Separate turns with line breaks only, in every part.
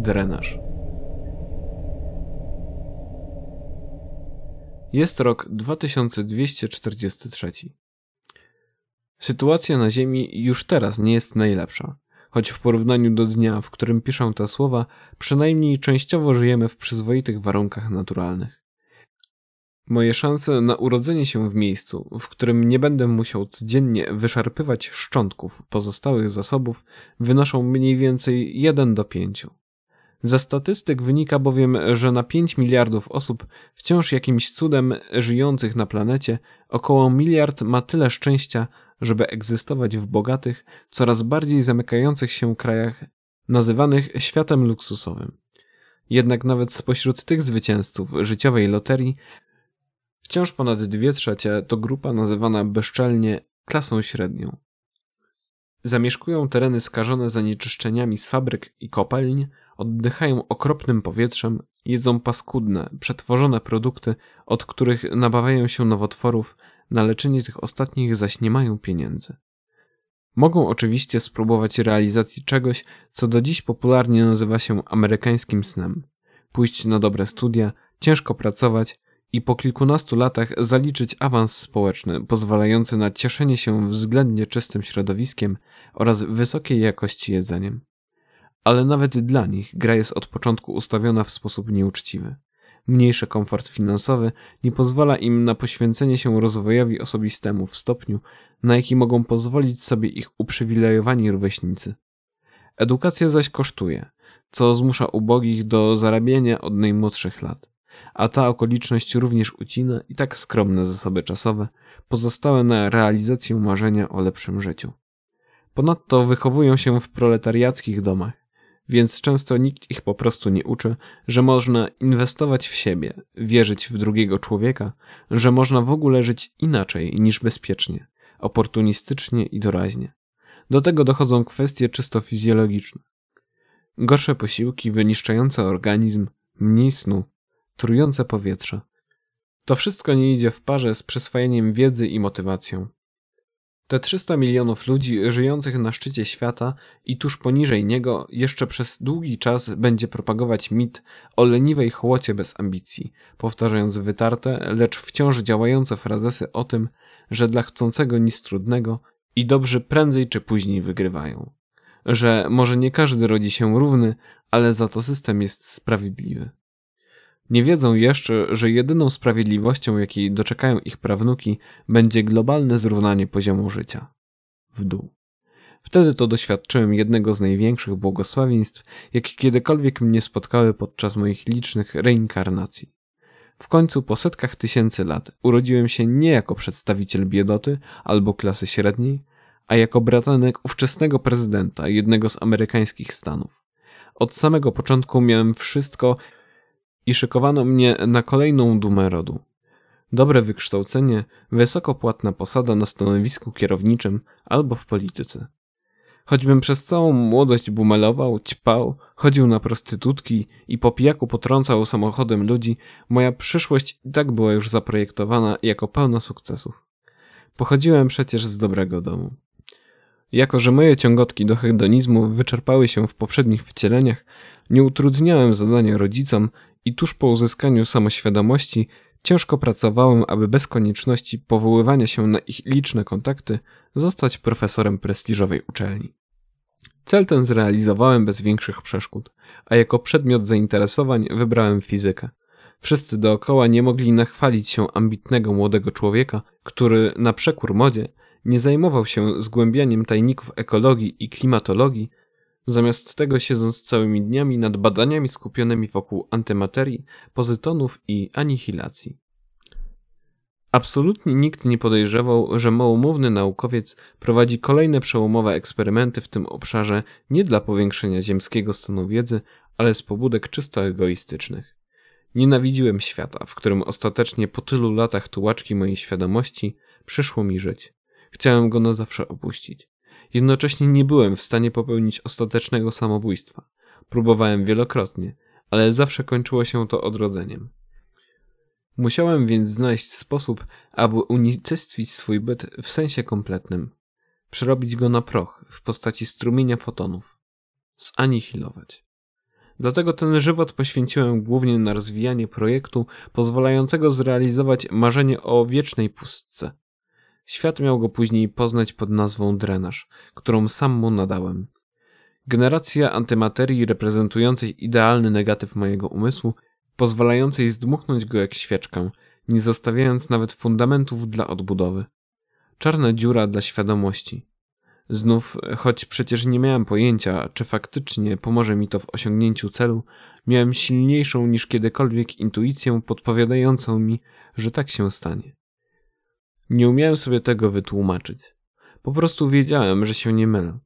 Drenaż. Jest rok 2243. Sytuacja na Ziemi już teraz nie jest najlepsza, choć w porównaniu do dnia, w którym piszę te słowa, przynajmniej częściowo żyjemy w przyzwoitych warunkach naturalnych. Moje szanse na urodzenie się w miejscu, w którym nie będę musiał codziennie wyszarpywać szczątków pozostałych zasobów, wynoszą mniej więcej 1 do 5. Ze statystyk wynika bowiem, że na 5 miliardów osób wciąż jakimś cudem żyjących na planecie około miliard ma tyle szczęścia, żeby egzystować w bogatych, coraz bardziej zamykających się krajach nazywanych światem luksusowym. Jednak nawet spośród tych zwycięzców życiowej loterii wciąż ponad dwie trzecie to grupa nazywana bezczelnie klasą średnią. Zamieszkują tereny skażone zanieczyszczeniami z fabryk i kopalń, oddychają okropnym powietrzem, jedzą paskudne, przetworzone produkty, od których nabawiają się nowotworów, na leczenie tych ostatnich zaś nie mają pieniędzy. Mogą oczywiście spróbować realizacji czegoś, co do dziś popularnie nazywa się amerykańskim snem. Pójść na dobre studia, ciężko pracować i po kilkunastu latach zaliczyć awans społeczny pozwalający na cieszenie się względnie czystym środowiskiem oraz wysokiej jakości jedzeniem ale nawet dla nich gra jest od początku ustawiona w sposób nieuczciwy. Mniejszy komfort finansowy nie pozwala im na poświęcenie się rozwojowi osobistemu w stopniu, na jaki mogą pozwolić sobie ich uprzywilejowani rówieśnicy. Edukacja zaś kosztuje, co zmusza ubogich do zarabiania od najmłodszych lat, a ta okoliczność również ucina i tak skromne zasoby czasowe pozostałe na realizację marzenia o lepszym życiu. Ponadto wychowują się w proletariackich domach, więc często nikt ich po prostu nie uczy, że można inwestować w siebie, wierzyć w drugiego człowieka, że można w ogóle żyć inaczej niż bezpiecznie, oportunistycznie i doraźnie. Do tego dochodzą kwestie czysto fizjologiczne. Gorsze posiłki, wyniszczające organizm, mniej snu, trujące powietrze. To wszystko nie idzie w parze z przyswajaniem wiedzy i motywacją. Te 300 milionów ludzi żyjących na szczycie świata i tuż poniżej niego jeszcze przez długi czas będzie propagować mit o leniwej chłocie bez ambicji, powtarzając wytarte, lecz wciąż działające frazesy o tym, że dla chcącego nic trudnego i dobrzy prędzej czy później wygrywają. Że może nie każdy rodzi się równy, ale za to system jest sprawiedliwy. Nie wiedzą jeszcze, że jedyną sprawiedliwością, jakiej doczekają ich prawnuki, będzie globalne zrównanie poziomu życia w dół. Wtedy to doświadczyłem jednego z największych błogosławieństw, jakie kiedykolwiek mnie spotkały podczas moich licznych reinkarnacji. W końcu po setkach tysięcy lat urodziłem się nie jako przedstawiciel biedoty albo klasy średniej, a jako bratanek ówczesnego prezydenta jednego z amerykańskich stanów. Od samego początku miałem wszystko, i szykowano mnie na kolejną dumę rodu. Dobre wykształcenie, wysoko płatna posada na stanowisku kierowniczym albo w polityce. Choćbym przez całą młodość bumelował, ćpał, chodził na prostytutki i po pijaku potrącał samochodem ludzi, moja przyszłość i tak była już zaprojektowana jako pełna sukcesów. Pochodziłem przecież z dobrego domu. Jako, że moje ciągotki do hedonizmu wyczerpały się w poprzednich wcieleniach, nie utrudniałem zadania rodzicom i tuż po uzyskaniu samoświadomości ciężko pracowałem, aby bez konieczności powoływania się na ich liczne kontakty zostać profesorem prestiżowej uczelni. Cel ten zrealizowałem bez większych przeszkód, a jako przedmiot zainteresowań wybrałem fizykę. Wszyscy dookoła nie mogli nachwalić się ambitnego młodego człowieka, który na przekór modzie nie zajmował się zgłębianiem tajników ekologii i klimatologii, Zamiast tego siedząc całymi dniami nad badaniami skupionymi wokół antymaterii, pozytonów i anihilacji. Absolutnie nikt nie podejrzewał, że małomówny naukowiec prowadzi kolejne przełomowe eksperymenty w tym obszarze nie dla powiększenia ziemskiego stanu wiedzy, ale z pobudek czysto egoistycznych. Nienawidziłem świata, w którym ostatecznie po tylu latach tułaczki mojej świadomości przyszło mi żyć. Chciałem go na zawsze opuścić. Jednocześnie nie byłem w stanie popełnić ostatecznego samobójstwa. Próbowałem wielokrotnie, ale zawsze kończyło się to odrodzeniem. Musiałem więc znaleźć sposób, aby unicestwić swój byt w sensie kompletnym. Przerobić go na proch w postaci strumienia fotonów. Zanihilować. Dlatego ten żywot poświęciłem głównie na rozwijanie projektu pozwalającego zrealizować marzenie o wiecznej pustce. Świat miał go później poznać pod nazwą drenaż, którą sam mu nadałem. Generacja antymaterii reprezentującej idealny negatyw mojego umysłu, pozwalającej zdmuchnąć go jak świeczkę, nie zostawiając nawet fundamentów dla odbudowy. Czarna dziura dla świadomości. Znów, choć przecież nie miałem pojęcia, czy faktycznie pomoże mi to w osiągnięciu celu, miałem silniejszą niż kiedykolwiek intuicję podpowiadającą mi, że tak się stanie. Nie umiałem sobie tego wytłumaczyć. Po prostu wiedziałem, że się nie mylę.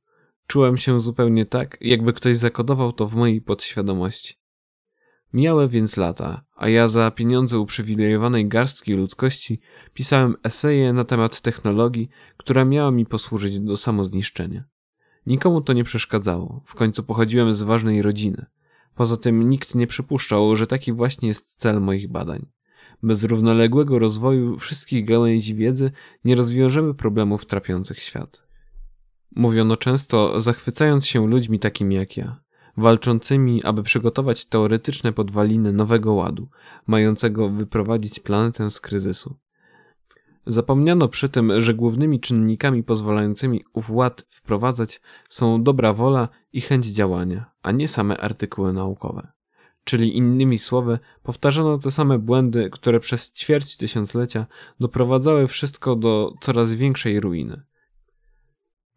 Czułem się zupełnie tak, jakby ktoś zakodował to w mojej podświadomości. Mijały więc lata, a ja za pieniądze uprzywilejowanej garstki ludzkości pisałem eseje na temat technologii, która miała mi posłużyć do samozniszczenia. Nikomu to nie przeszkadzało, w końcu pochodziłem z ważnej rodziny. Poza tym nikt nie przypuszczał, że taki właśnie jest cel moich badań. Bez równoległego rozwoju wszystkich gałęzi wiedzy nie rozwiążemy problemów trapiących świat. Mówiono często, zachwycając się ludźmi takimi jak ja, walczącymi, aby przygotować teoretyczne podwaliny nowego ładu, mającego wyprowadzić planetę z kryzysu. Zapomniano przy tym, że głównymi czynnikami pozwalającymi ów ład wprowadzać są dobra wola i chęć działania, a nie same artykuły naukowe. Czyli innymi słowy, powtarzano te same błędy, które przez ćwierć tysiąclecia doprowadzały wszystko do coraz większej ruiny.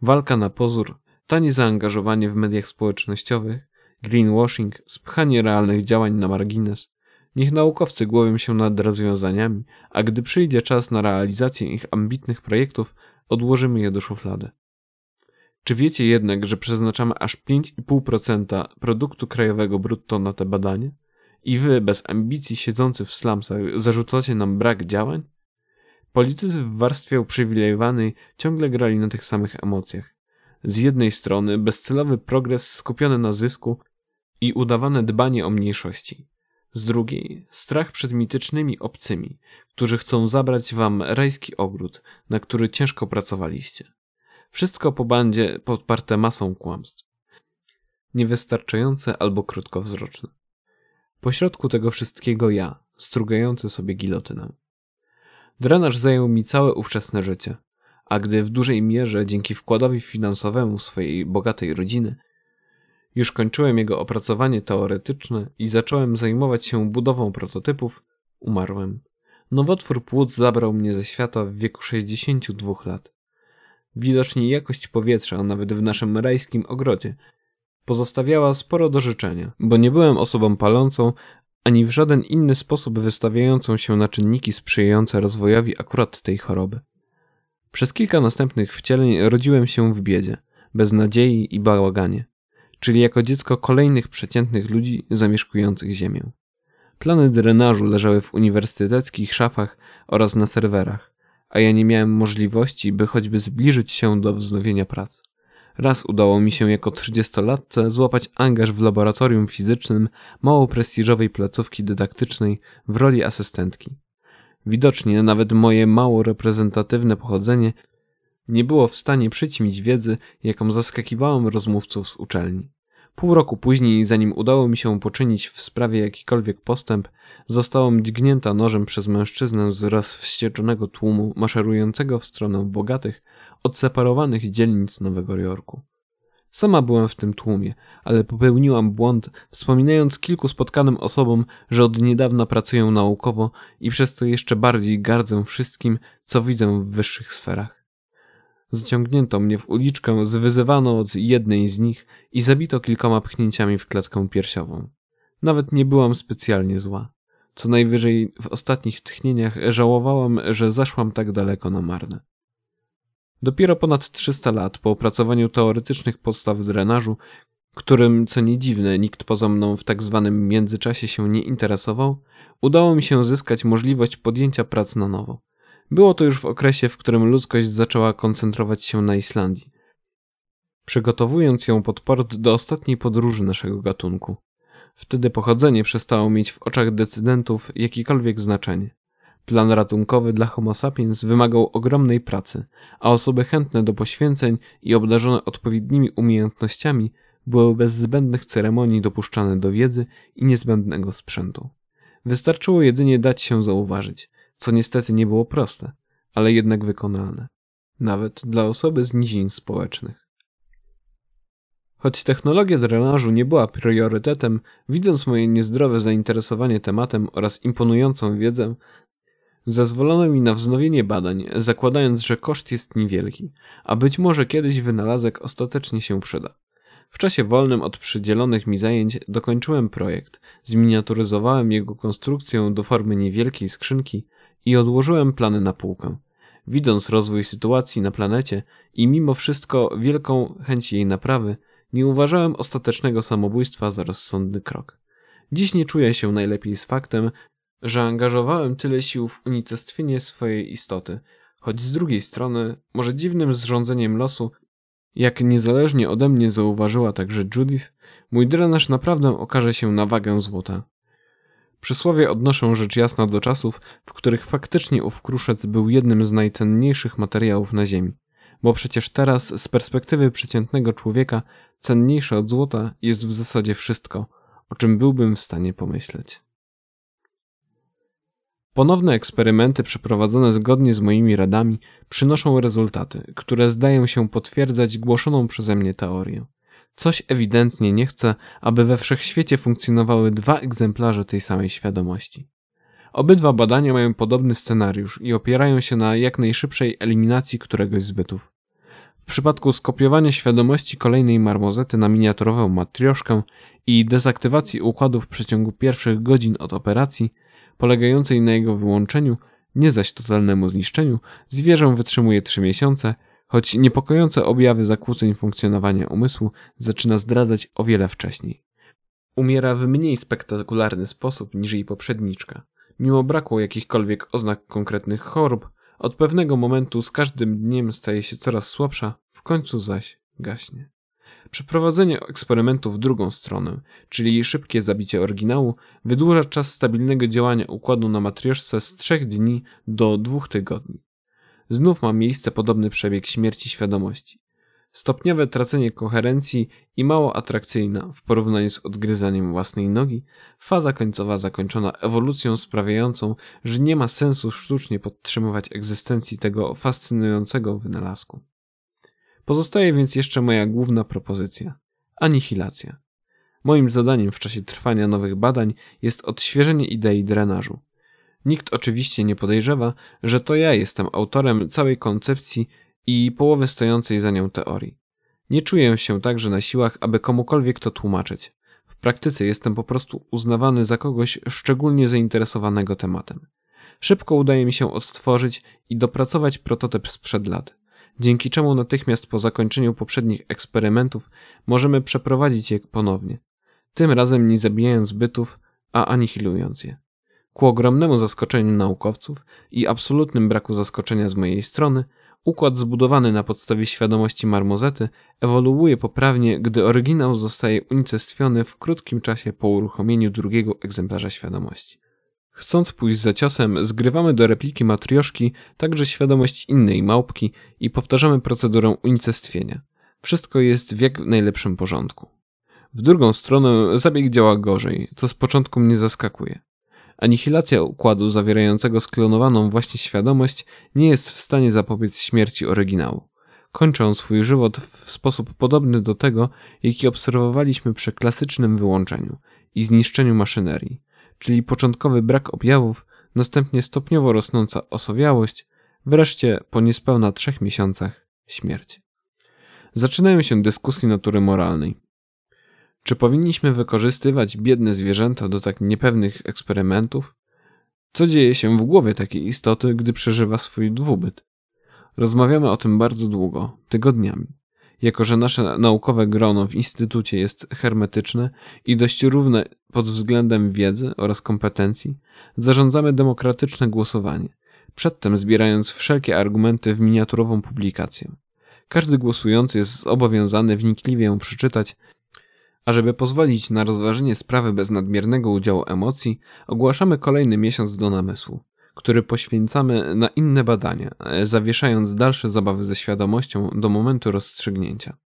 Walka na pozór, tanie zaangażowanie w mediach społecznościowych, greenwashing, spchanie realnych działań na margines. Niech naukowcy głowią się nad rozwiązaniami, a gdy przyjdzie czas na realizację ich ambitnych projektów, odłożymy je do szuflady. Czy wiecie jednak, że przeznaczamy aż 5,5% produktu krajowego brutto na te badanie? I wy, bez ambicji siedzący w slumsach, zarzucacie nam brak działań? Politycy w warstwie uprzywilejowanej ciągle grali na tych samych emocjach. Z jednej strony bezcelowy progres skupiony na zysku i udawane dbanie o mniejszości. Z drugiej strach przed mitycznymi obcymi, którzy chcą zabrać wam rajski ogród, na który ciężko pracowaliście. Wszystko po bandzie podparte masą kłamstw. Niewystarczające albo krótkowzroczne. Pośrodku tego wszystkiego ja, strugający sobie gilotynę. Drenaż zajął mi całe ówczesne życie, a gdy w dużej mierze dzięki wkładowi finansowemu swojej bogatej rodziny już kończyłem jego opracowanie teoretyczne i zacząłem zajmować się budową prototypów, umarłem. Nowotwór płuc zabrał mnie ze świata w wieku 62 lat. Widocznie jakość powietrza, nawet w naszym rajskim ogrodzie, pozostawiała sporo do życzenia, bo nie byłem osobą palącą, ani w żaden inny sposób wystawiającą się na czynniki sprzyjające rozwojowi akurat tej choroby. Przez kilka następnych wcieleń rodziłem się w biedzie, bez nadziei i bałaganie, czyli jako dziecko kolejnych przeciętnych ludzi zamieszkujących Ziemię. Plany drenażu leżały w uniwersyteckich szafach oraz na serwerach, a ja nie miałem możliwości, by choćby zbliżyć się do wznowienia pracy. Raz udało mi się jako trzydziestolatce złapać angaż w laboratorium fizycznym mało prestiżowej placówki dydaktycznej w roli asystentki. Widocznie nawet moje mało reprezentatywne pochodzenie nie było w stanie przyćmić wiedzy, jaką zaskakiwałem rozmówców z uczelni. Pół roku później, zanim udało mi się poczynić w sprawie jakikolwiek postęp, zostałam dźgnięta nożem przez mężczyznę z rozwścieczonego tłumu maszerującego w stronę bogatych, odseparowanych dzielnic Nowego Jorku. Sama byłam w tym tłumie, ale popełniłam błąd, wspominając kilku spotkanym osobom, że od niedawna pracuję naukowo i przez to jeszcze bardziej gardzę wszystkim, co widzę w wyższych sferach. Zaciągnięto mnie w uliczkę, zwyzywano od jednej z nich i zabito kilkoma pchnięciami w klatkę piersiową. Nawet nie byłam specjalnie zła. Co najwyżej w ostatnich tchnieniach żałowałam, że zaszłam tak daleko na marne. Dopiero ponad 300 lat po opracowaniu teoretycznych podstaw drenażu, którym, co nie dziwne, nikt poza mną w tak zwanym międzyczasie się nie interesował, udało mi się zyskać możliwość podjęcia prac na nowo. Było to już w okresie, w którym ludzkość zaczęła koncentrować się na Islandii, przygotowując ją pod port do ostatniej podróży naszego gatunku. Wtedy pochodzenie przestało mieć w oczach decydentów jakikolwiek znaczenie. Plan ratunkowy dla Homo sapiens wymagał ogromnej pracy, a osoby chętne do poświęceń i obdarzone odpowiednimi umiejętnościami były bez zbędnych ceremonii dopuszczane do wiedzy i niezbędnego sprzętu. Wystarczyło jedynie dać się zauważyć, co niestety nie było proste, ale jednak wykonalne, nawet dla osoby z nizin społecznych. Choć technologia drenażu nie była priorytetem, widząc moje niezdrowe zainteresowanie tematem oraz imponującą wiedzę, zezwolono mi na wznowienie badań, zakładając, że koszt jest niewielki, a być może kiedyś wynalazek ostatecznie się przyda. W czasie wolnym od przydzielonych mi zajęć dokończyłem projekt, zminiaturyzowałem jego konstrukcję do formy niewielkiej skrzynki i odłożyłem plany na półkę. Widząc rozwój sytuacji na planecie i mimo wszystko wielką chęć jej naprawy, nie uważałem ostatecznego samobójstwa za rozsądny krok. Dziś nie czuję się najlepiej z faktem, że angażowałem tyle sił w unicestwienie swojej istoty, choć z drugiej strony, może dziwnym zrządzeniem losu, jak niezależnie ode mnie zauważyła także Judith, mój drenaż naprawdę okaże się na wagę złota. Przysłowie odnoszą rzecz jasna do czasów, w których faktycznie ów kruszec był jednym z najcenniejszych materiałów na Ziemi. Bo przecież teraz, z perspektywy przeciętnego człowieka, cenniejsze od złota jest w zasadzie wszystko, o czym byłbym w stanie pomyśleć. Ponowne eksperymenty przeprowadzone zgodnie z moimi radami przynoszą rezultaty, które zdają się potwierdzać głoszoną przeze mnie teorię. Coś ewidentnie nie chce, aby we wszechświecie funkcjonowały dwa egzemplarze tej samej świadomości. Obydwa badania mają podobny scenariusz i opierają się na jak najszybszej eliminacji któregoś z bytów. W przypadku skopiowania świadomości kolejnej marmozety na miniaturową matrioszkę i dezaktywacji układu w przeciągu pierwszych godzin od operacji, polegającej na jego wyłączeniu, nie zaś totalnemu zniszczeniu, zwierzę wytrzymuje 3 miesiące, choć niepokojące objawy zakłóceń funkcjonowania umysłu zaczyna zdradzać o wiele wcześniej. Umiera w mniej spektakularny sposób niż jej poprzedniczka. Mimo braku jakichkolwiek oznak konkretnych chorób, od pewnego momentu z każdym dniem staje się coraz słabsza, w końcu zaś gaśnie. Przeprowadzenie eksperymentu w drugą stronę, czyli szybkie zabicie oryginału, wydłuża czas stabilnego działania układu na matrioszce z trzech dni do dwóch tygodni. Znów ma miejsce podobny przebieg śmierci świadomości. Stopniowe tracenie koherencji i mało atrakcyjna w porównaniu z odgryzaniem własnej nogi, faza końcowa zakończona ewolucją sprawiającą, że nie ma sensu sztucznie podtrzymywać egzystencji tego fascynującego wynalazku. Pozostaje więc jeszcze moja główna propozycja anihilacja. Moim zadaniem w czasie trwania nowych badań jest odświeżenie idei drenażu. Nikt oczywiście nie podejrzewa, że to ja jestem autorem całej koncepcji i połowy stojącej za nią teorii. Nie czuję się także na siłach, aby komukolwiek to tłumaczyć. W praktyce jestem po prostu uznawany za kogoś szczególnie zainteresowanego tematem. Szybko udaje mi się odtworzyć i dopracować prototyp sprzed lat dzięki czemu natychmiast po zakończeniu poprzednich eksperymentów możemy przeprowadzić je ponownie. Tym razem nie zabijając bytów, a anihilując je. Ku ogromnemu zaskoczeniu naukowców i absolutnym braku zaskoczenia z mojej strony, układ zbudowany na podstawie świadomości marmozety ewoluuje poprawnie, gdy oryginał zostaje unicestwiony w krótkim czasie po uruchomieniu drugiego egzemplarza świadomości. Chcąc pójść za ciosem, zgrywamy do repliki matrioszki także świadomość innej małpki i powtarzamy procedurę unicestwienia. Wszystko jest w jak najlepszym porządku. W drugą stronę zabieg działa gorzej, co z początku mnie zaskakuje. Anihilacja układu zawierającego sklonowaną właśnie świadomość nie jest w stanie zapobiec śmierci oryginału. Kończą swój żywot w sposób podobny do tego, jaki obserwowaliśmy przy klasycznym wyłączeniu i zniszczeniu maszynerii czyli początkowy brak objawów, następnie stopniowo rosnąca osowiałość, wreszcie po niespełna trzech miesiącach śmierć. Zaczynają się dyskusje natury moralnej. Czy powinniśmy wykorzystywać biedne zwierzęta do tak niepewnych eksperymentów? Co dzieje się w głowie takiej istoty, gdy przeżywa swój dwubyt? Rozmawiamy o tym bardzo długo, tygodniami. Jako, że nasze naukowe grono w instytucie jest hermetyczne i dość równe pod względem wiedzy oraz kompetencji, zarządzamy demokratyczne głosowanie, przedtem zbierając wszelkie argumenty w miniaturową publikację. Każdy głosujący jest zobowiązany wnikliwie ją przeczytać, żeby pozwolić na rozważenie sprawy bez nadmiernego udziału emocji, ogłaszamy kolejny miesiąc do namysłu który poświęcamy na inne badania, e, zawieszając dalsze zabawy ze świadomością do momentu rozstrzygnięcia.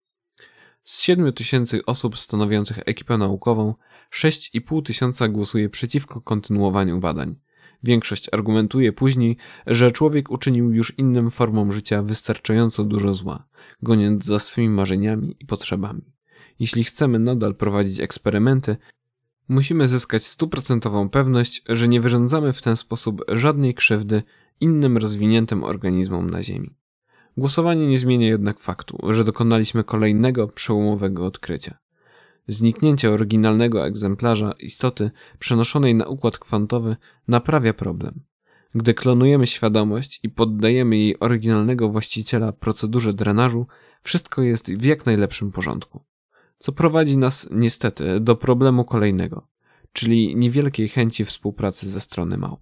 Z 7 tysięcy osób stanowiących ekipę naukową, 6,5 tysiąca głosuje przeciwko kontynuowaniu badań. Większość argumentuje później, że człowiek uczynił już innym formom życia wystarczająco dużo zła, goniąc za swymi marzeniami i potrzebami. Jeśli chcemy nadal prowadzić eksperymenty, musimy zyskać stuprocentową pewność, że nie wyrządzamy w ten sposób żadnej krzywdy innym rozwiniętym organizmom na Ziemi. Głosowanie nie zmienia jednak faktu, że dokonaliśmy kolejnego przełomowego odkrycia. Zniknięcie oryginalnego egzemplarza istoty przenoszonej na układ kwantowy naprawia problem. Gdy klonujemy świadomość i poddajemy jej oryginalnego właściciela procedurze drenażu, wszystko jest w jak najlepszym porządku. Co prowadzi nas niestety do problemu kolejnego, czyli niewielkiej chęci współpracy ze strony małp.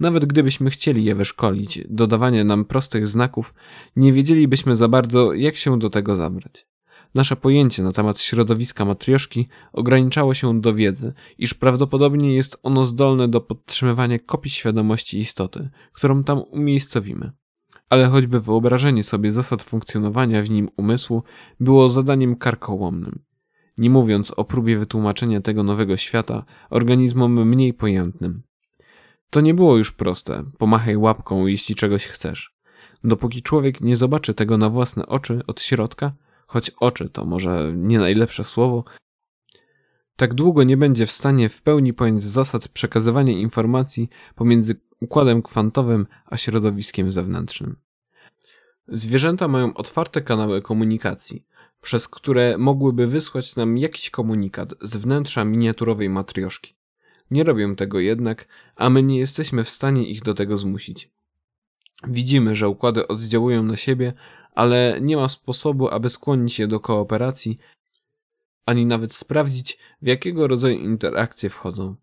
Nawet gdybyśmy chcieli je wyszkolić, dodawanie nam prostych znaków, nie wiedzielibyśmy za bardzo, jak się do tego zabrać. Nasze pojęcie na temat środowiska matrioszki ograniczało się do wiedzy, iż prawdopodobnie jest ono zdolne do podtrzymywania kopii świadomości istoty, którą tam umiejscowimy. Ale choćby wyobrażenie sobie zasad funkcjonowania w nim umysłu było zadaniem karkołomnym. Nie mówiąc o próbie wytłumaczenia tego nowego świata organizmom mniej pojętnym. To nie było już proste. Pomachaj łapką, jeśli czegoś chcesz. Dopóki człowiek nie zobaczy tego na własne oczy od środka, choć oczy to może nie najlepsze słowo, tak długo nie będzie w stanie w pełni pojąć zasad przekazywania informacji pomiędzy układem kwantowym a środowiskiem zewnętrznym. Zwierzęta mają otwarte kanały komunikacji, przez które mogłyby wysłać nam jakiś komunikat z wnętrza miniaturowej matrioszki. Nie robią tego jednak, a my nie jesteśmy w stanie ich do tego zmusić. Widzimy, że układy oddziałują na siebie, ale nie ma sposobu, aby skłonić je do kooperacji, ani nawet sprawdzić, w jakiego rodzaju interakcje wchodzą.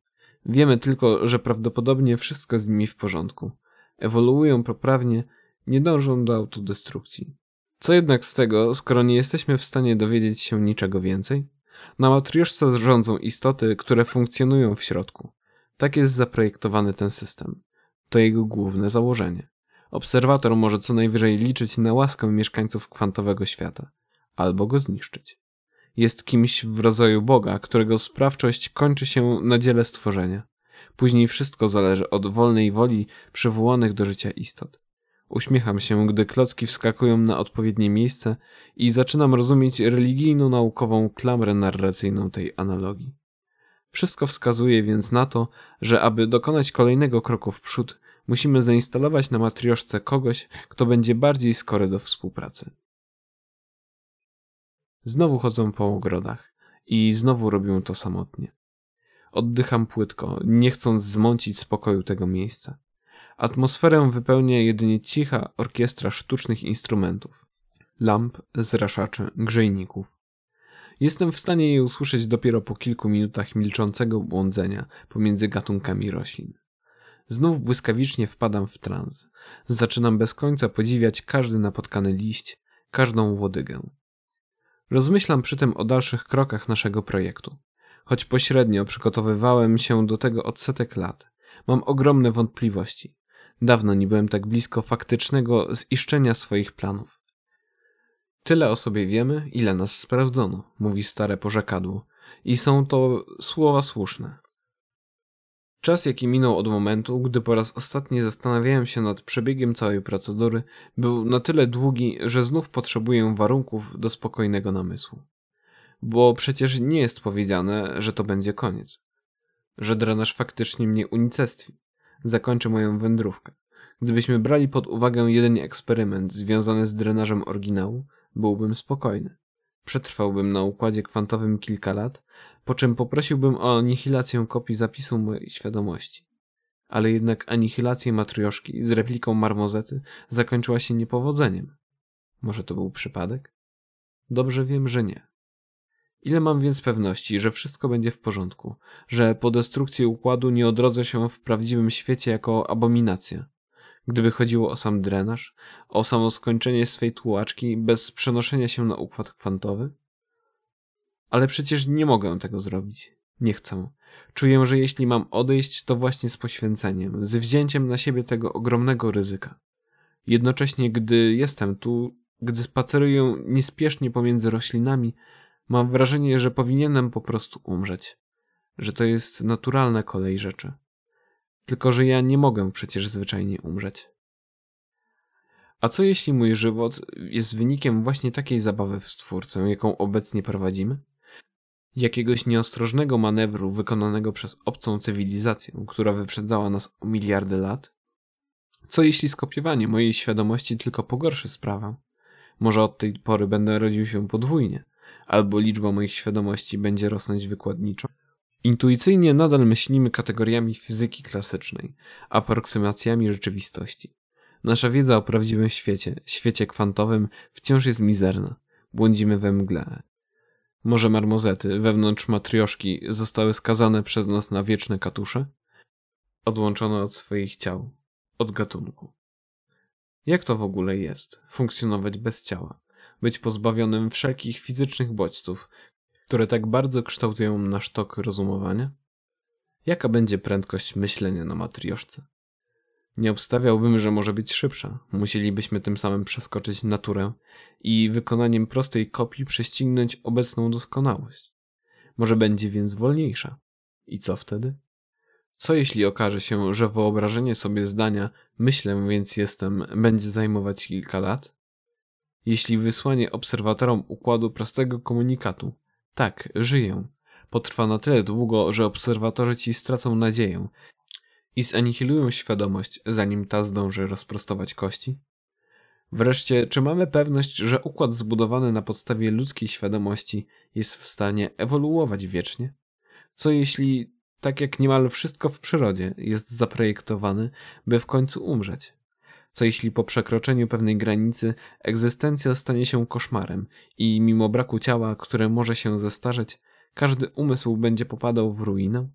Wiemy tylko, że prawdopodobnie wszystko z nimi w porządku. Ewoluują poprawnie, nie dążą do autodestrukcji. Co jednak z tego, skoro nie jesteśmy w stanie dowiedzieć się niczego więcej? Na matrioszce rządzą istoty, które funkcjonują w środku. Tak jest zaprojektowany ten system. To jego główne założenie. Obserwator może co najwyżej liczyć na łaskę mieszkańców kwantowego świata, albo go zniszczyć. Jest kimś w rodzaju Boga, którego sprawczość kończy się na dziele stworzenia. Później wszystko zależy od wolnej woli przywołanych do życia istot. Uśmiecham się, gdy klocki wskakują na odpowiednie miejsce i zaczynam rozumieć religijno-naukową klamrę narracyjną tej analogii. Wszystko wskazuje więc na to, że aby dokonać kolejnego kroku w przód, musimy zainstalować na matrioszce kogoś, kto będzie bardziej skory do współpracy. Znowu chodzą po ogrodach i znowu robią to samotnie. Oddycham płytko, nie chcąc zmącić spokoju tego miejsca. Atmosferę wypełnia jedynie cicha orkiestra sztucznych instrumentów, lamp, zraszaczy, grzejników. Jestem w stanie je usłyszeć dopiero po kilku minutach milczącego błądzenia pomiędzy gatunkami roślin. Znów błyskawicznie wpadam w trans. Zaczynam bez końca podziwiać każdy napotkany liść, każdą łodygę. Rozmyślam przy tym o dalszych krokach naszego projektu. Choć pośrednio przygotowywałem się do tego od setek lat, mam ogromne wątpliwości. Dawno nie byłem tak blisko faktycznego ziszczenia swoich planów. Tyle o sobie wiemy, ile nas sprawdzono, mówi stare porzekadło. I są to słowa słuszne. Czas, jaki minął od momentu, gdy po raz ostatni zastanawiałem się nad przebiegiem całej procedury, był na tyle długi, że znów potrzebuję warunków do spokojnego namysłu. Bo przecież nie jest powiedziane, że to będzie koniec. Że drenaż faktycznie mnie unicestwi. Zakończy moją wędrówkę. Gdybyśmy brali pod uwagę jedynie eksperyment związany z drenażem oryginału, byłbym spokojny. Przetrwałbym na układzie kwantowym kilka lat, po czym poprosiłbym o anihilację kopii zapisu mojej świadomości. Ale jednak anihilacja matrioszki z repliką marmozety zakończyła się niepowodzeniem. Może to był przypadek? Dobrze wiem, że nie. Ile mam więc pewności, że wszystko będzie w porządku, że po destrukcji układu nie odrodzę się w prawdziwym świecie jako abominacja? Gdyby chodziło o sam drenaż, o samo skończenie swej tułaczki bez przenoszenia się na układ kwantowy? Ale przecież nie mogę tego zrobić. Nie chcę. Czuję, że jeśli mam odejść, to właśnie z poświęceniem, z wzięciem na siebie tego ogromnego ryzyka. Jednocześnie, gdy jestem tu, gdy spaceruję niespiesznie pomiędzy roślinami, mam wrażenie, że powinienem po prostu umrzeć, że to jest naturalna kolej rzeczy. Tylko, że ja nie mogę przecież zwyczajnie umrzeć. A co jeśli mój żywot jest wynikiem właśnie takiej zabawy w stwórcę, jaką obecnie prowadzimy? Jakiegoś nieostrożnego manewru wykonanego przez obcą cywilizację, która wyprzedzała nas o miliardy lat? Co jeśli skopiowanie mojej świadomości tylko pogorszy sprawę? Może od tej pory będę rodził się podwójnie, albo liczba moich świadomości będzie rosnąć wykładniczo? Intuicyjnie nadal myślimy kategoriami fizyki klasycznej, aproksymacjami rzeczywistości. Nasza wiedza o prawdziwym świecie, świecie kwantowym, wciąż jest mizerna. Błądzimy we mgle. Może marmozety wewnątrz matrioszki zostały skazane przez nas na wieczne katusze? Odłączone od swoich ciał, od gatunku. Jak to w ogóle jest funkcjonować bez ciała, być pozbawionym wszelkich fizycznych bodźców, które tak bardzo kształtują nasz tok rozumowania? Jaka będzie prędkość myślenia na matrioszce? Nie obstawiałbym, że może być szybsza. Musielibyśmy tym samym przeskoczyć naturę i wykonaniem prostej kopii prześcignąć obecną doskonałość. Może będzie więc wolniejsza. I co wtedy? Co jeśli okaże się, że wyobrażenie sobie zdania myślę więc jestem będzie zajmować kilka lat? Jeśli wysłanie obserwatorom układu prostego komunikatu tak, żyję potrwa na tyle długo, że obserwatorzy ci stracą nadzieję i zanihilują świadomość, zanim ta zdąży rozprostować kości? Wreszcie, czy mamy pewność, że układ zbudowany na podstawie ludzkiej świadomości jest w stanie ewoluować wiecznie? Co jeśli, tak jak niemal wszystko w przyrodzie, jest zaprojektowany, by w końcu umrzeć? Co jeśli po przekroczeniu pewnej granicy egzystencja stanie się koszmarem i mimo braku ciała, które może się zestarzeć, każdy umysł będzie popadał w ruinę?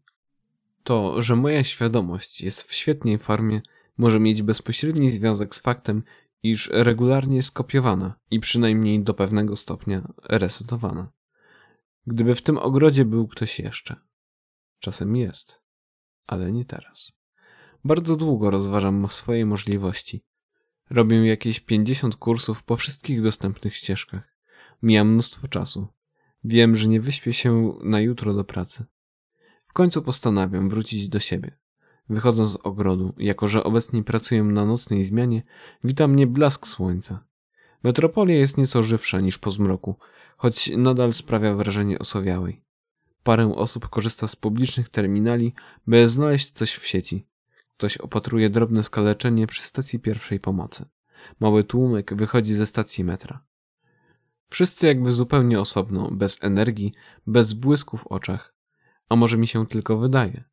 To, że moja świadomość jest w świetnej formie, może mieć bezpośredni związek z faktem, iż regularnie skopiowana i przynajmniej do pewnego stopnia resetowana. Gdyby w tym ogrodzie był ktoś jeszcze. Czasem jest, ale nie teraz. Bardzo długo rozważam swoje możliwości. Robię jakieś 50 kursów po wszystkich dostępnych ścieżkach. Mija mnóstwo czasu. Wiem, że nie wyśpię się na jutro do pracy końcu postanawiam wrócić do siebie. Wychodząc z ogrodu, jako że obecnie pracuję na nocnej zmianie, wita mnie blask słońca. Metropolia jest nieco żywsza niż po zmroku, choć nadal sprawia wrażenie osowiałej. Parę osób korzysta z publicznych terminali, by znaleźć coś w sieci. Ktoś opatruje drobne skaleczenie przy stacji pierwszej pomocy. Mały tłumek wychodzi ze stacji metra. Wszyscy jakby zupełnie osobno, bez energii, bez błysku w oczach, a może mi się tylko wydaje.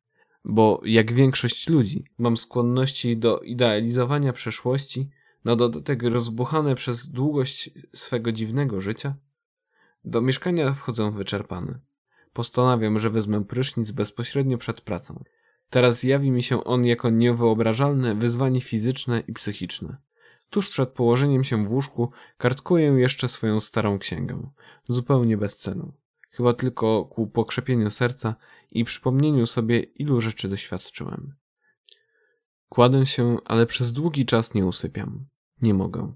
Bo jak większość ludzi, mam skłonności do idealizowania przeszłości, na dodatek rozbuchane przez długość swego dziwnego życia. Do mieszkania wchodzę wyczerpany. Postanawiam, że wezmę prysznic bezpośrednio przed pracą. Teraz jawi mi się on jako niewyobrażalne wyzwanie fizyczne i psychiczne. Tuż przed położeniem się w łóżku kartkuję jeszcze swoją starą księgę, zupełnie bez celu chyba tylko ku pokrzepieniu serca i przypomnieniu sobie, ilu rzeczy doświadczyłem. Kładę się, ale przez długi czas nie usypiam. Nie mogę.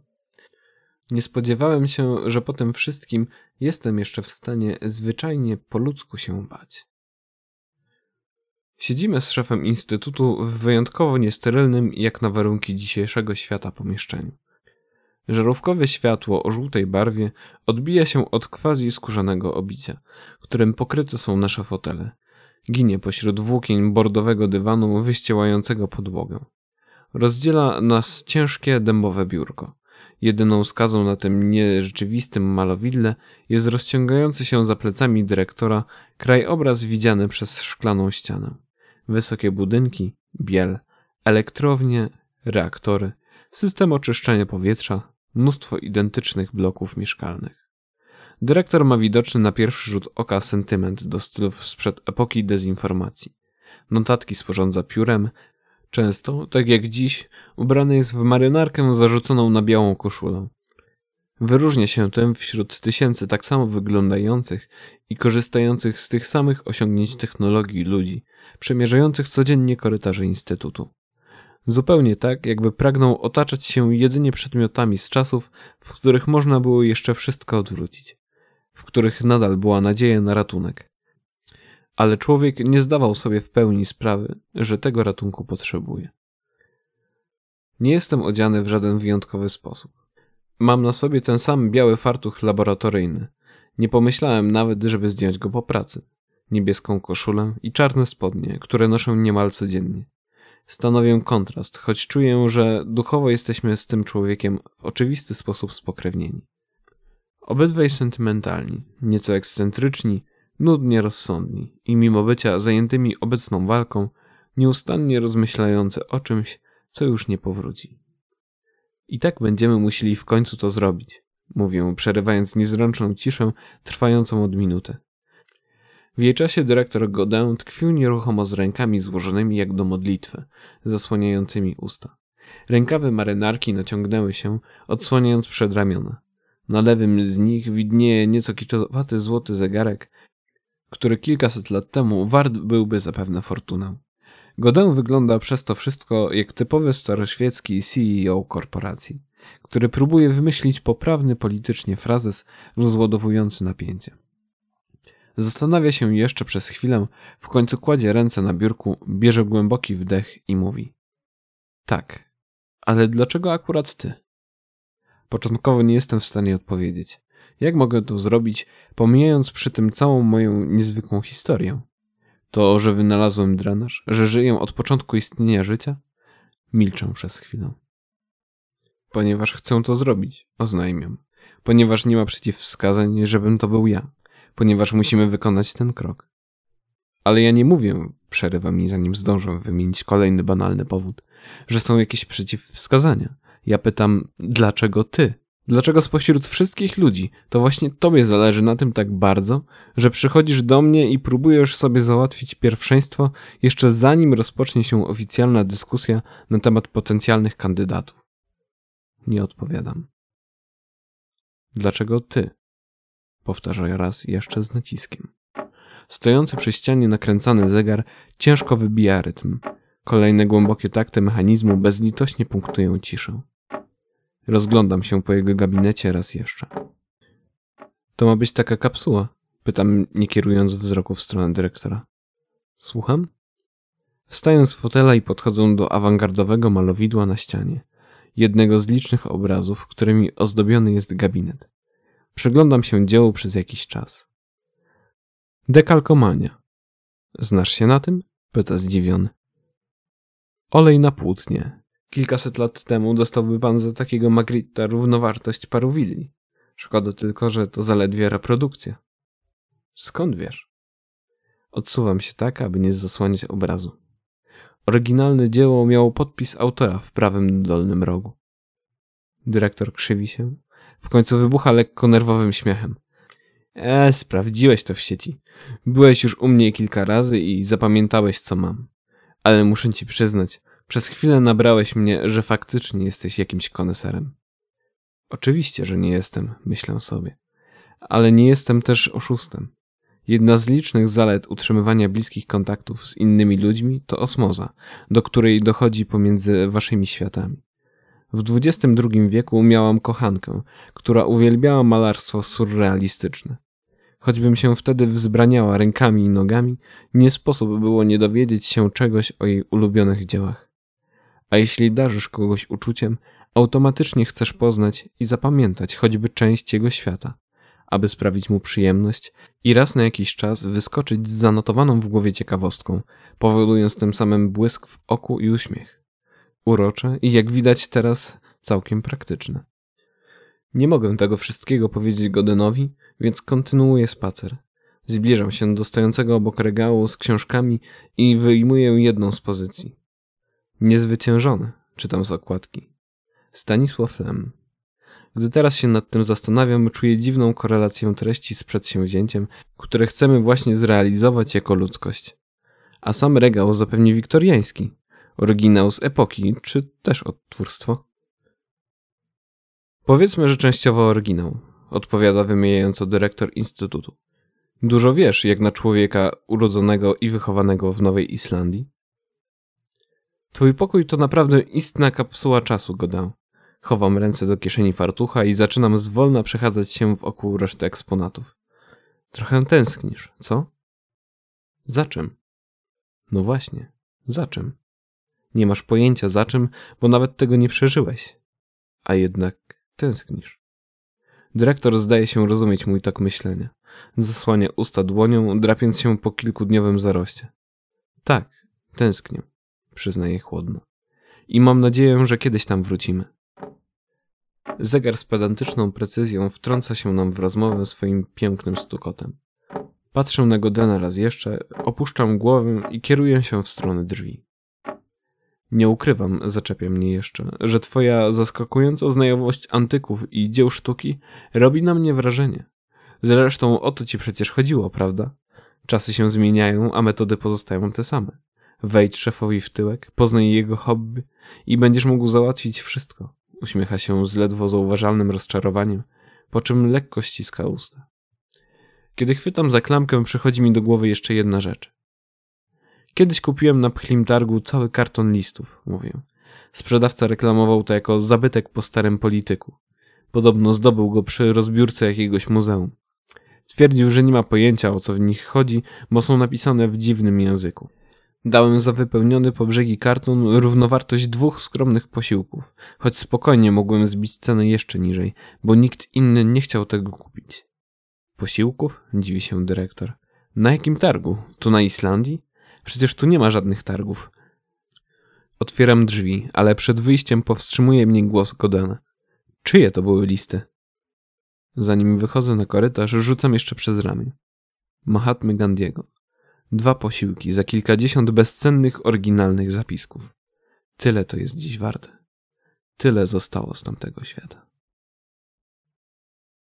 Nie spodziewałem się, że po tym wszystkim jestem jeszcze w stanie zwyczajnie po ludzku się bać. Siedzimy z szefem instytutu w wyjątkowo niesterylnym, jak na warunki dzisiejszego świata, pomieszczeniu. Żarówkowe światło o żółtej barwie odbija się od quasi skórzanego obicia, którym pokryte są nasze fotele. Ginie pośród włókien bordowego dywanu wyściełającego podłogę. Rozdziela nas ciężkie dębowe biurko. Jedyną skazą na tym nierzeczywistym malowidle jest rozciągający się za plecami dyrektora krajobraz widziany przez szklaną ścianę. Wysokie budynki, biel, elektrownie, reaktory, system oczyszczania powietrza, mnóstwo identycznych bloków mieszkalnych. Dyrektor ma widoczny na pierwszy rzut oka sentyment do stylów sprzed epoki dezinformacji. Notatki sporządza piórem, często, tak jak dziś, ubrany jest w marynarkę zarzuconą na białą koszulę. Wyróżnia się tym wśród tysięcy tak samo wyglądających i korzystających z tych samych osiągnięć technologii ludzi, przemierzających codziennie korytarze Instytutu. Zupełnie tak, jakby pragnął otaczać się jedynie przedmiotami z czasów, w których można było jeszcze wszystko odwrócić, w których nadal była nadzieja na ratunek. Ale człowiek nie zdawał sobie w pełni sprawy, że tego ratunku potrzebuje. Nie jestem odziany w żaden wyjątkowy sposób. Mam na sobie ten sam biały fartuch laboratoryjny. Nie pomyślałem nawet, żeby zdjąć go po pracy. Niebieską koszulę i czarne spodnie, które noszę niemal codziennie. Stanowię kontrast, choć czuję, że duchowo jesteśmy z tym człowiekiem w oczywisty sposób spokrewnieni. Obydwaj sentymentalni, nieco ekscentryczni, nudnie rozsądni i mimo bycia zajętymi obecną walką, nieustannie rozmyślający o czymś, co już nie powróci. I tak będziemy musieli w końcu to zrobić, mówię, przerywając niezręczną ciszę trwającą od minuty. W jej czasie dyrektor Godin tkwił nieruchomo z rękami złożonymi jak do modlitwy, zasłaniającymi usta. Rękawy marynarki naciągnęły się, odsłaniając przedramiona. Na lewym z nich widnieje nieco kiczowaty złoty zegarek, który kilkaset lat temu wart byłby zapewne fortunę. Godin wygląda przez to wszystko jak typowy staroświecki CEO korporacji, który próbuje wymyślić poprawny politycznie frazes rozładowujący napięcie. Zastanawia się jeszcze przez chwilę, w końcu kładzie ręce na biurku, bierze głęboki wdech i mówi: Tak, ale dlaczego akurat ty? Początkowo nie jestem w stanie odpowiedzieć. Jak mogę to zrobić, pomijając przy tym całą moją niezwykłą historię? To, że wynalazłem drenaż, że żyję od początku istnienia życia? Milczę przez chwilę. Ponieważ chcę to zrobić, oznajmiam. Ponieważ nie ma przeciwwskazań, żebym to był ja. Ponieważ musimy wykonać ten krok. Ale ja nie mówię, przerywa mi zanim zdążę wymienić kolejny banalny powód, że są jakieś przeciwwskazania. Ja pytam, dlaczego ty? Dlaczego spośród wszystkich ludzi to właśnie tobie zależy na tym tak bardzo, że przychodzisz do mnie i próbujesz sobie załatwić pierwszeństwo jeszcze zanim rozpocznie się oficjalna dyskusja na temat potencjalnych kandydatów? Nie odpowiadam. Dlaczego ty? Powtarza raz jeszcze z naciskiem. Stojący przy ścianie nakręcany zegar ciężko wybija rytm. Kolejne głębokie takty mechanizmu bezlitośnie punktują ciszę. Rozglądam się po jego gabinecie raz jeszcze. To ma być taka kapsuła? Pytam, nie kierując wzroku w stronę dyrektora. Słucham? Wstaję z fotela i podchodzę do awangardowego malowidła na ścianie, jednego z licznych obrazów, którymi ozdobiony jest gabinet. Przyglądam się dziełu przez jakiś czas. Dekalkomania. Znasz się na tym? Pyta zdziwiony. Olej na płótnie, Kilkaset lat temu dostałby pan za takiego Magritta równowartość paru willi. Szkoda tylko, że to zaledwie reprodukcja. Skąd wiesz? Odsuwam się tak, aby nie zasłaniać obrazu. Oryginalne dzieło miało podpis autora w prawym dolnym rogu. Dyrektor krzywi się. W końcu wybucha lekko nerwowym śmiechem. E, sprawdziłeś to w sieci. Byłeś już u mnie kilka razy i zapamiętałeś, co mam. Ale muszę ci przyznać, przez chwilę nabrałeś mnie, że faktycznie jesteś jakimś koneserem. Oczywiście, że nie jestem, myślę sobie. Ale nie jestem też oszustem. Jedna z licznych zalet utrzymywania bliskich kontaktów z innymi ludźmi to osmoza, do której dochodzi pomiędzy waszymi światami. W XXI wieku miałam kochankę, która uwielbiała malarstwo surrealistyczne. Choćbym się wtedy wzbraniała rękami i nogami, nie sposób było nie dowiedzieć się czegoś o jej ulubionych dziełach. A jeśli darzysz kogoś uczuciem, automatycznie chcesz poznać i zapamiętać choćby część jego świata, aby sprawić mu przyjemność i raz na jakiś czas wyskoczyć z zanotowaną w głowie ciekawostką, powodując tym samym błysk w oku i uśmiech. Urocze i jak widać teraz całkiem praktyczne. Nie mogę tego wszystkiego powiedzieć Godenowi, więc kontynuuję spacer. Zbliżam się do stojącego obok regału z książkami i wyjmuję jedną z pozycji. Niezwyciężony, czytam z okładki. Stanisław Lem. Gdy teraz się nad tym zastanawiam, czuję dziwną korelację treści z przedsięwzięciem, które chcemy właśnie zrealizować jako ludzkość. A sam regał zapewne wiktoriański, oryginał z epoki, czy też odtwórstwo? Powiedzmy, że częściowo oryginał, odpowiada wymijająco dyrektor Instytutu. Dużo wiesz, jak na człowieka urodzonego i wychowanego w Nowej Islandii? Twój pokój to naprawdę istna kapsuła czasu, Godin. Chowam ręce do kieszeni fartucha i zaczynam zwolna przechadzać się wokół reszty eksponatów. Trochę tęsknisz, co? Za czym? No właśnie, za czym? Nie masz pojęcia za czym, bo nawet tego nie przeżyłeś. A jednak tęsknisz. Dyrektor zdaje się rozumieć mój tak myślenia. Zasłania usta dłonią, drapiąc się po kilkudniowym zaroście. Tak, tęsknię, przyznaje chłodno. I mam nadzieję, że kiedyś tam wrócimy. Zegar z pedantyczną precyzją wtrąca się nam w rozmowę swoim pięknym stukotem. Patrzę na Godena raz jeszcze, opuszczam głowę i kieruję się w stronę drzwi. Nie ukrywam, zaczepia mnie jeszcze, że twoja zaskakująca znajomość antyków i dzieł sztuki robi na mnie wrażenie. Zresztą o to ci przecież chodziło, prawda? Czasy się zmieniają, a metody pozostają te same. Wejdź szefowi w tyłek, poznaj jego hobby i będziesz mógł załatwić wszystko. Uśmiecha się z ledwo zauważalnym rozczarowaniem, po czym lekko ściska usta. Kiedy chwytam za klamkę, przychodzi mi do głowy jeszcze jedna rzecz. Kiedyś kupiłem na pchlim targu cały karton listów, mówię. Sprzedawca reklamował to jako zabytek po starym polityku. Podobno zdobył go przy rozbiórce jakiegoś muzeum. Twierdził, że nie ma pojęcia o co w nich chodzi, bo są napisane w dziwnym języku. Dałem za wypełniony po brzegi karton równowartość dwóch skromnych posiłków, choć spokojnie mogłem zbić cenę jeszcze niżej, bo nikt inny nie chciał tego kupić. Posiłków? Dziwi się dyrektor. Na jakim targu? Tu na Islandii? Przecież tu nie ma żadnych targów. Otwieram drzwi, ale przed wyjściem powstrzymuje mnie głos Godena. Czyje to były listy? Zanim wychodzę na korytarz, rzucam jeszcze przez ramię. Mahatmy Gandiego. Dwa posiłki za kilkadziesiąt bezcennych, oryginalnych zapisków. Tyle to jest dziś warte. Tyle zostało z tamtego świata.